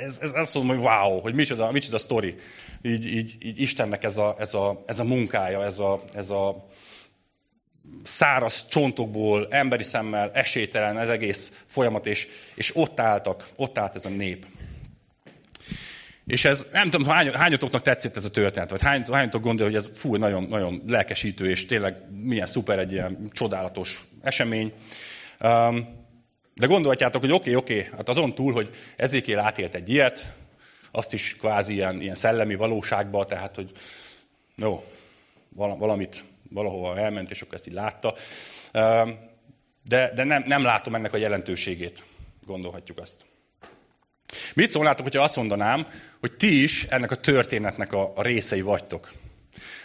ez, ez azt mondom, hogy wow, hogy micsoda, micsoda sztori. Így, így, így Istennek ez a, ez, a, ez a munkája, ez a, ez a száraz csontokból, emberi szemmel, esélytelen ez egész folyamat, és, és ott álltak, ott állt ez a nép. És ez, nem tudom, hány, hányatoknak tetszett ez a történet, vagy hány, hányatok gondolja, hogy ez fú, nagyon, nagyon lelkesítő, és tényleg milyen szuper egy ilyen csodálatos esemény. Um, de gondolhatjátok, hogy oké, okay, oké, okay, hát azon túl, hogy ezékél átélt egy ilyet, azt is kvázi ilyen, ilyen szellemi valóságban, tehát, hogy jó, valamit valahova elment, és akkor ezt így látta. De, de nem, nem látom ennek a jelentőségét, gondolhatjuk azt. Mit szólnátok, hogyha azt mondanám, hogy ti is ennek a történetnek a, részei vagytok?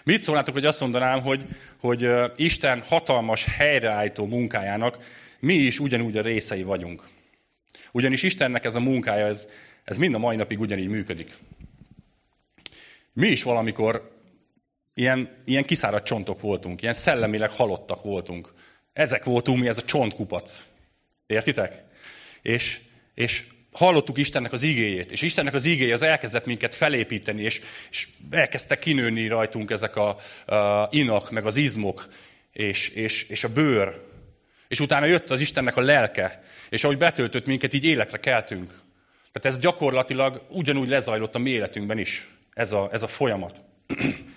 Mit szólnátok, hogy azt mondanám, hogy, hogy Isten hatalmas helyreállító munkájának mi is ugyanúgy a részei vagyunk? Ugyanis Istennek ez a munkája, ez, ez mind a mai napig ugyanígy működik. Mi is valamikor ilyen, ilyen kiszáradt csontok voltunk, ilyen szellemileg halottak voltunk. Ezek voltunk mi, ez a csontkupac. Értitek? És, és hallottuk Istennek az igéjét, és Istennek az igéje az elkezdett minket felépíteni, és, és elkezdtek kinőni rajtunk ezek a, a inak, meg az izmok, és, és, és a bőr. És utána jött az Istennek a lelke, és ahogy betöltött minket, így életre keltünk. Tehát ez gyakorlatilag ugyanúgy lezajlott a mi életünkben is, ez a, ez a folyamat.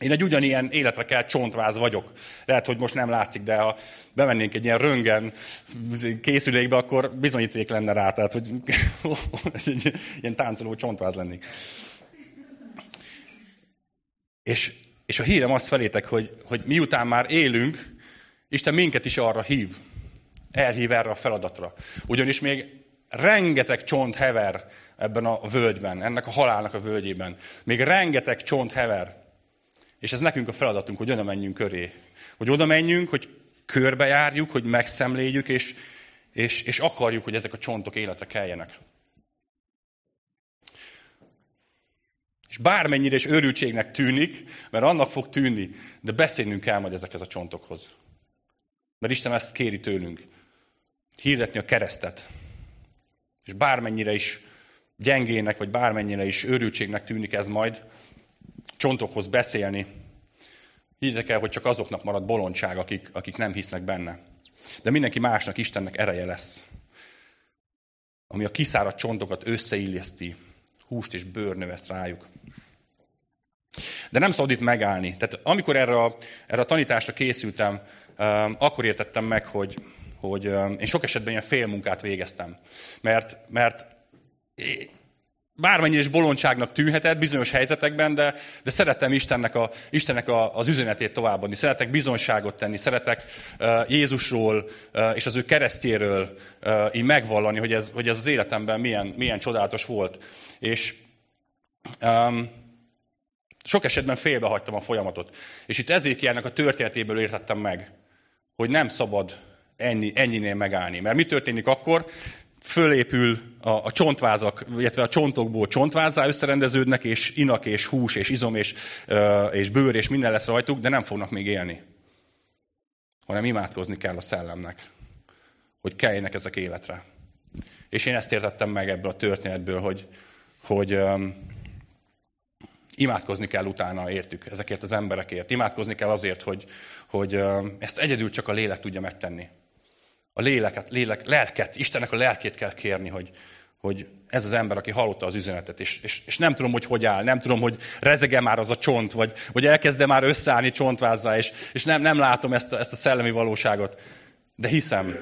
Én egy ugyanilyen életre kell csontváz vagyok. Lehet, hogy most nem látszik, de ha bemennénk egy ilyen röngen készülékbe, akkor bizonyíték lenne rá, tehát hogy egy ilyen táncoló csontváz lennék. És, és a hírem azt felétek, hogy, hogy miután már élünk, Isten minket is arra hív. Elhív erre a feladatra. Ugyanis még rengeteg csont hever ebben a völgyben, ennek a halálnak a völgyében. Még rengeteg csont hever. És ez nekünk a feladatunk, hogy oda menjünk köré. Hogy oda menjünk, hogy körbejárjuk, hogy megszemléljük, és, és, és akarjuk, hogy ezek a csontok életre keljenek. És bármennyire is őrültségnek tűnik, mert annak fog tűnni, de beszélnünk kell majd ezekhez a csontokhoz. Mert Isten ezt kéri tőlünk. Hirdetni a keresztet. És bármennyire is gyengének, vagy bármennyire is őrültségnek tűnik ez majd, csontokhoz beszélni. Higgyétek el, hogy csak azoknak marad bolondság, akik, akik nem hisznek benne. De mindenki másnak Istennek ereje lesz. Ami a kiszáradt csontokat összeilleszti, húst és bőr növeszt rájuk. De nem szabad itt megállni. Tehát amikor erre a, erre a tanításra készültem, um, akkor értettem meg, hogy, hogy um, én sok esetben ilyen félmunkát végeztem. Mert, mert bármennyire is bolondságnak tűnhetett bizonyos helyzetekben, de, de szeretem Istennek, a, Istennek a, az üzenetét továbbadni. Szeretek bizonyságot tenni, szeretek uh, Jézusról uh, és az ő keresztjéről uh, így megvallani, hogy ez, hogy ez az életemben milyen, milyen csodálatos volt. És um, sok esetben félbehagytam a folyamatot. És itt Ezékielnek a történetéből értettem meg, hogy nem szabad ennyi, ennyinél megállni. Mert mi történik akkor? Fölépül a, a csontvázak, illetve a csontokból csontvázzá összerendeződnek, és inak, és hús, és izom, és, és bőr, és minden lesz rajtuk, de nem fognak még élni. Hanem imádkozni kell a szellemnek, hogy keljenek ezek életre. És én ezt értettem meg ebből a történetből, hogy, hogy um, imádkozni kell utána értük, ezekért az emberekért. Imádkozni kell azért, hogy, hogy um, ezt egyedül csak a lélek tudja megtenni a léleket, lélek, lelket, Istennek a lelkét kell kérni, hogy, hogy ez az ember, aki hallotta az üzenetet, és, és, és nem tudom, hogy hogy áll, nem tudom, hogy rezege már az a csont, vagy, vagy elkezde már összeállni csontvázzá, és, és nem, nem látom ezt a, ezt a szellemi valóságot, de hiszem,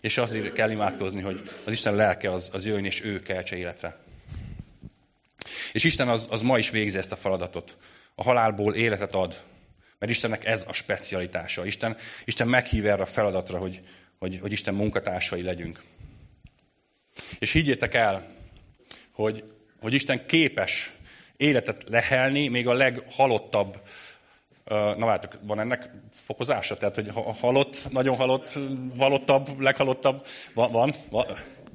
és azért kell imádkozni, hogy az Isten lelke az, az jöjjön, és ő keltse életre. És Isten az, az ma is végzi ezt a feladatot. A halálból életet ad, mert Istennek ez a specialitása. Isten, Isten meghív erre a feladatra, hogy, hogy, hogy Isten munkatársai legyünk. És higgyétek el, hogy, hogy Isten képes életet lehelni, még a leghalottabb, na várjátok, van ennek fokozása? Tehát, hogy halott, nagyon halott, valottabb, leghalottabb, van? van, van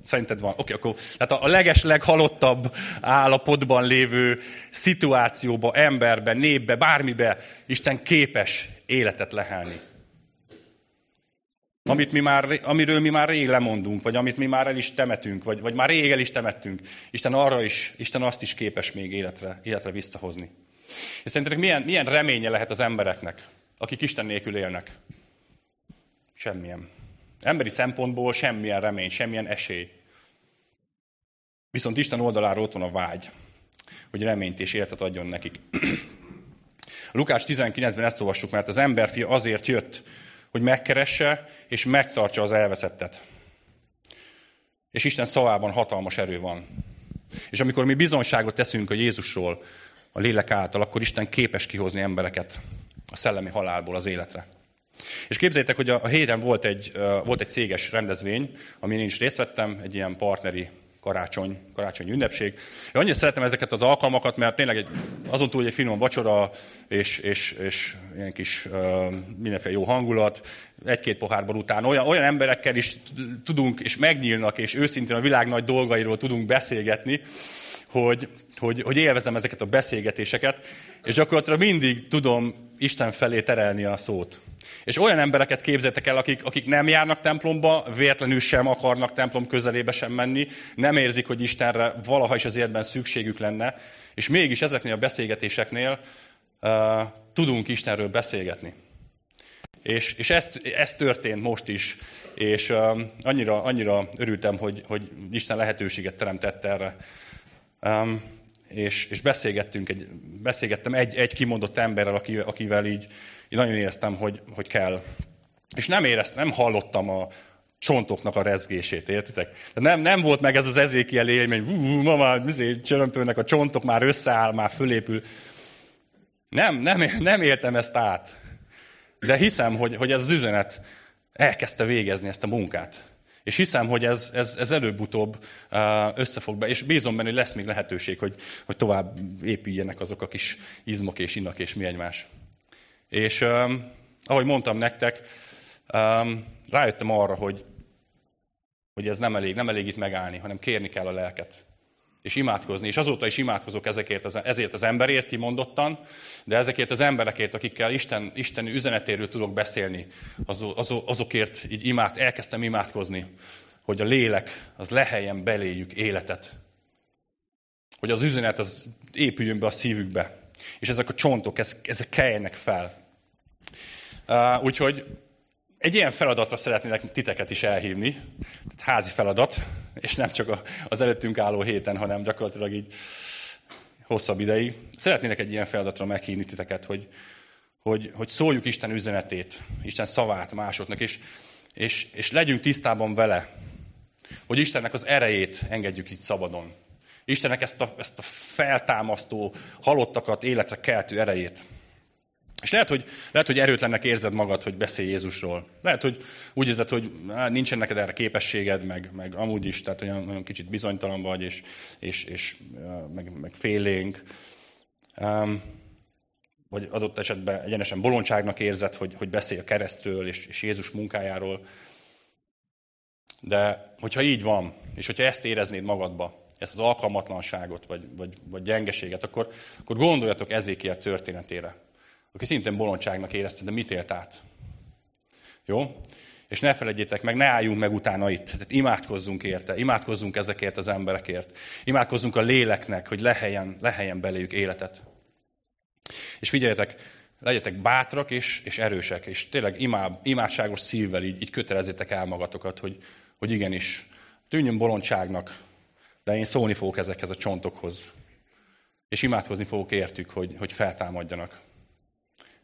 Szerinted van? Oké, okay, akkor. Tehát a leges, leghalottabb állapotban lévő szituációba, emberbe, népbe, bármibe Isten képes életet lehelni. Amit mi már, amiről mi már rég lemondunk, vagy amit mi már el is temetünk, vagy, vagy már rég el is temettünk. Isten arra is, Isten azt is képes még életre, életre visszahozni. És szerintetek milyen, milyen reménye lehet az embereknek, akik Isten nélkül élnek? Semmilyen. Emberi szempontból semmilyen remény, semmilyen esély. Viszont Isten oldaláról ott van a vágy, hogy reményt és életet adjon nekik. Lukács 19-ben ezt olvassuk, mert az emberfia azért jött, hogy megkeresse és megtartsa az elveszettet. És Isten szavában hatalmas erő van. És amikor mi bizonyságot teszünk a Jézusról, a lélek által, akkor Isten képes kihozni embereket a szellemi halálból az életre. És képzeljétek, hogy a, héten volt egy, volt egy céges rendezvény, amin én is részt vettem, egy ilyen partneri karácsony, karácsony ünnepség. Én annyira szeretem ezeket az alkalmakat, mert tényleg egy, azon túl, hogy egy finom vacsora, és, és, és ilyen kis uh, mindenféle jó hangulat, egy-két pohárban után olyan, olyan emberekkel is tudunk, és megnyílnak, és őszintén a világ nagy dolgairól tudunk beszélgetni, hogy, hogy, hogy élvezem ezeket a beszélgetéseket, és gyakorlatilag mindig tudom Isten felé terelni a szót. És olyan embereket képzeltek el, akik, akik nem járnak templomba, véletlenül sem akarnak templom közelébe sem menni, nem érzik, hogy Istenre valaha is az életben szükségük lenne, és mégis ezeknél a beszélgetéseknél uh, tudunk Istenről beszélgetni. És, és ez, ez történt most is, és um, annyira, annyira örültem, hogy, hogy Isten lehetőséget teremtett erre. Um, és, és beszélgettünk, egy, beszélgettem egy, egy kimondott emberrel, aki, akivel így, így nagyon éreztem, hogy, hogy kell. És nem éreztem, nem hallottam a csontoknak a rezgését, értitek? Nem, nem volt meg ez az ezékiel élmény, hú, ma már csörömpölnek a csontok, már összeáll, már fölépül. Nem, nem, nem éltem ezt át. De hiszem, hogy, hogy ez az üzenet elkezdte végezni ezt a munkát. És hiszem, hogy ez, ez, ez előbb-utóbb összefog be, és bízom benne, hogy lesz még lehetőség, hogy, hogy tovább épüljenek azok a kis izmok és inak és mi egymás. És um, ahogy mondtam nektek, um, rájöttem arra, hogy, hogy ez nem elég, nem elég itt megállni, hanem kérni kell a lelket és imádkozni. És azóta is imádkozok ezekért ezért az emberért kimondottan, de ezekért az emberekért, akikkel Isten, Isten üzenetéről tudok beszélni, az, az, azokért így imád, elkezdtem imádkozni, hogy a lélek az leheljen beléjük életet. Hogy az üzenet az épüljön be a szívükbe. És ezek a csontok, ezek keljenek fel. Uh, úgyhogy egy ilyen feladatra szeretnének titeket is elhívni, tehát házi feladat, és nem csak az előttünk álló héten, hanem gyakorlatilag így hosszabb ideig. Szeretnének egy ilyen feladatra meghívni titeket, hogy, hogy, hogy szóljuk Isten üzenetét, Isten szavát másoknak, és, és, és legyünk tisztában vele, hogy Istennek az erejét engedjük itt szabadon. Istennek ezt a, ezt a feltámasztó, halottakat életre keltő erejét. És lehet hogy, lehet, hogy erőtlennek érzed magad, hogy beszélj Jézusról. Lehet, hogy úgy érzed, hogy nincsen neked erre képességed, meg, meg amúgy is, tehát olyan, olyan kicsit bizonytalan vagy, és, és, és meg, meg félénk. Um, vagy adott esetben egyenesen bolondságnak érzed, hogy, hogy beszélj a keresztről és, és Jézus munkájáról. De hogyha így van, és hogyha ezt éreznéd magadba, ezt az alkalmatlanságot, vagy, vagy, vagy gyengeséget, akkor, akkor gondoljatok Ezékiel történetére aki szintén bolondságnak érezte, de mit élt át? Jó? És ne felejtjétek meg, ne álljunk meg utána itt. Tehát imádkozzunk érte, imádkozzunk ezekért az emberekért. Imádkozzunk a léleknek, hogy leheljen, leheljen beléjük életet. És figyeljetek, legyetek bátrak és, és erősek, és tényleg imád, imádságos szívvel így, így kötelezzétek el magatokat, hogy, hogy igenis, tűnjön bolondságnak, de én szólni fogok ezekhez a csontokhoz. És imádkozni fogok értük, hogy, hogy feltámadjanak.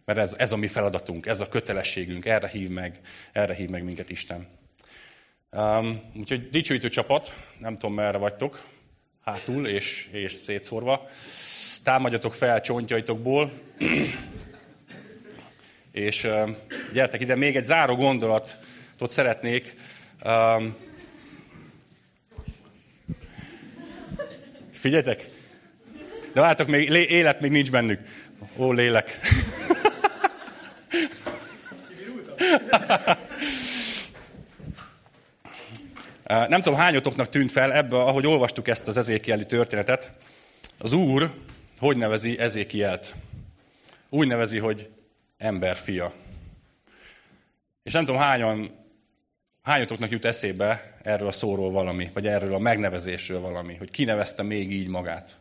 Mert ez, ez a mi feladatunk, ez a kötelességünk, erre hív meg, erre hív meg minket Isten. Um, úgyhogy dicsőítő csapat, nem tudom merre vagytok, hátul és, és szétszórva. Támadjatok fel csontjaitokból, és um, gyertek ide, még egy záró gondolatot szeretnék. Um, figyeljetek, de látok, még élet még nincs bennük. Ó, lélek. Nem tudom, hányotoknak tűnt fel ebbe, ahogy olvastuk ezt az ezékieli történetet, az Úr hogy nevezi Ezékielt? Úgy nevezi, hogy emberfia. És nem tudom, hányan, hányatoknak jut eszébe erről a szóról valami, vagy erről a megnevezésről valami, hogy kinevezte még így magát.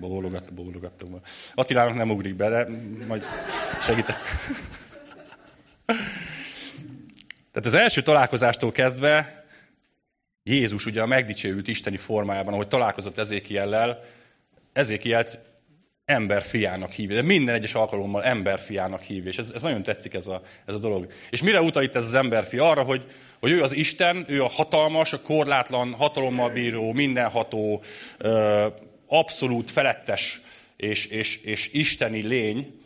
Bólogattam, bólogattam. Attilának nem ugrik be, de majd segítek. Tehát az első találkozástól kezdve Jézus ugye a megdicsőült isteni formájában, ahogy találkozott Ezékiellel, Ezékielt emberfiának hívja, de minden egyes alkalommal emberfiának hívja, és ez, ez nagyon tetszik ez a, ez a dolog. És mire utal itt ez az emberfi? Arra, hogy, hogy ő az Isten, ő a hatalmas, a korlátlan, hatalommal bíró, mindenható, abszolút felettes és, és, és isteni lény,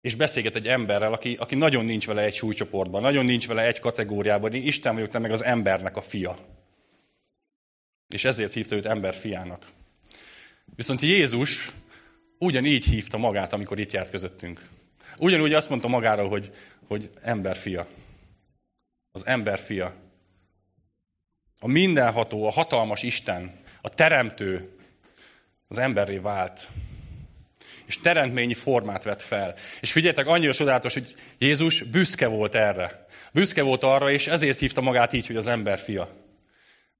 és beszélget egy emberrel, aki, aki nagyon nincs vele egy súlycsoportban, nagyon nincs vele egy kategóriában, én Isten vagyok, te meg az embernek a fia. És ezért hívta őt ember fiának. Viszont Jézus ugyanígy hívta magát, amikor itt járt közöttünk. Ugyanúgy azt mondta magáról, hogy, hogy ember fia. Az ember fia. A mindenható, a hatalmas Isten, a teremtő, az emberré vált. És teremtményi formát vett fel. És figyeljetek, annyira csodálatos, hogy Jézus büszke volt erre. Büszke volt arra, és ezért hívta magát így, hogy az ember fia.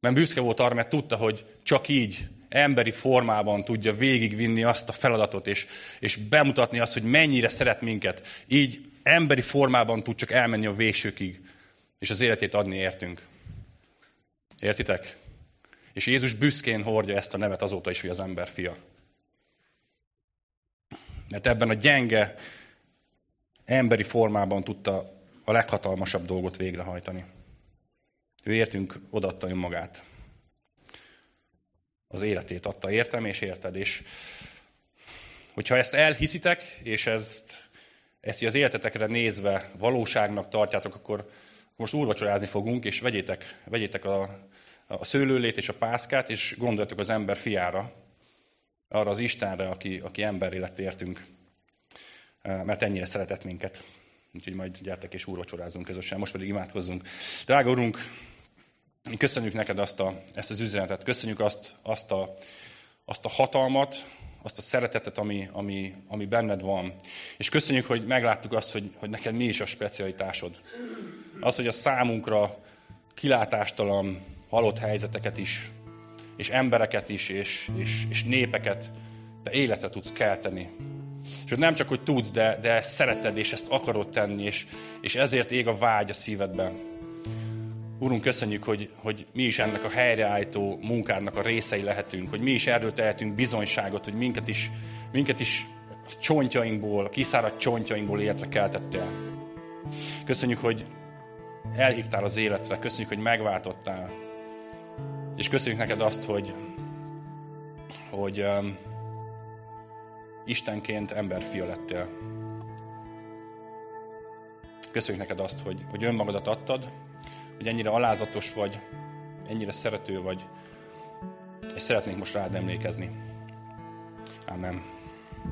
Mert büszke volt arra, mert tudta, hogy csak így, emberi formában tudja végigvinni azt a feladatot, és, és bemutatni azt, hogy mennyire szeret minket. Így emberi formában tud csak elmenni a végsőkig, és az életét adni értünk. Értitek? És Jézus büszkén hordja ezt a nevet azóta is, hogy az ember fia. Mert ebben a gyenge, emberi formában tudta a leghatalmasabb dolgot végrehajtani. Ő értünk odaadta önmagát. Az életét adta, értem és érted. És hogyha ezt elhiszitek, és ezt, ezt az életetekre nézve valóságnak tartjátok, akkor most úrvacsorázni fogunk, és vegyétek, vegyétek a, a szőlőlét és a pászkát, és gondoljatok az ember fiára, arra az Istenre, aki, aki emberré lett értünk, mert ennyire szeretett minket. Úgyhogy majd gyertek és úrvacsorázunk közösen, most pedig imádkozzunk. Drága Urunk, köszönjük neked azt a, ezt az üzenetet, köszönjük azt, azt, a, azt a hatalmat, azt a szeretetet, ami, ami, ami benned van. És köszönjük, hogy megláttuk azt, hogy, hogy neked mi is a specialitásod. Az, hogy a számunkra kilátástalan, halott helyzeteket is, és embereket is, és, és, és népeket, de életre tudsz kelteni. És hogy nem csak, hogy tudsz, de, de szereted, és ezt akarod tenni, és, és ezért ég a vágy a szívedben. Úrunk, köszönjük, hogy, hogy mi is ennek a helyreállító munkádnak a részei lehetünk, hogy mi is erről tehetünk bizonyságot, hogy minket is, minket is a csontjainkból, a kiszáradt csontjainkból életre keltettél. Köszönjük, hogy elhívtál az életre, köszönjük, hogy megváltottál. És köszönjük neked azt, hogy, hogy um, Istenként emberfia lettél. Köszönjük neked azt, hogy, hogy önmagadat adtad, hogy ennyire alázatos vagy, ennyire szerető vagy, és szeretnénk most rád emlékezni. Amen.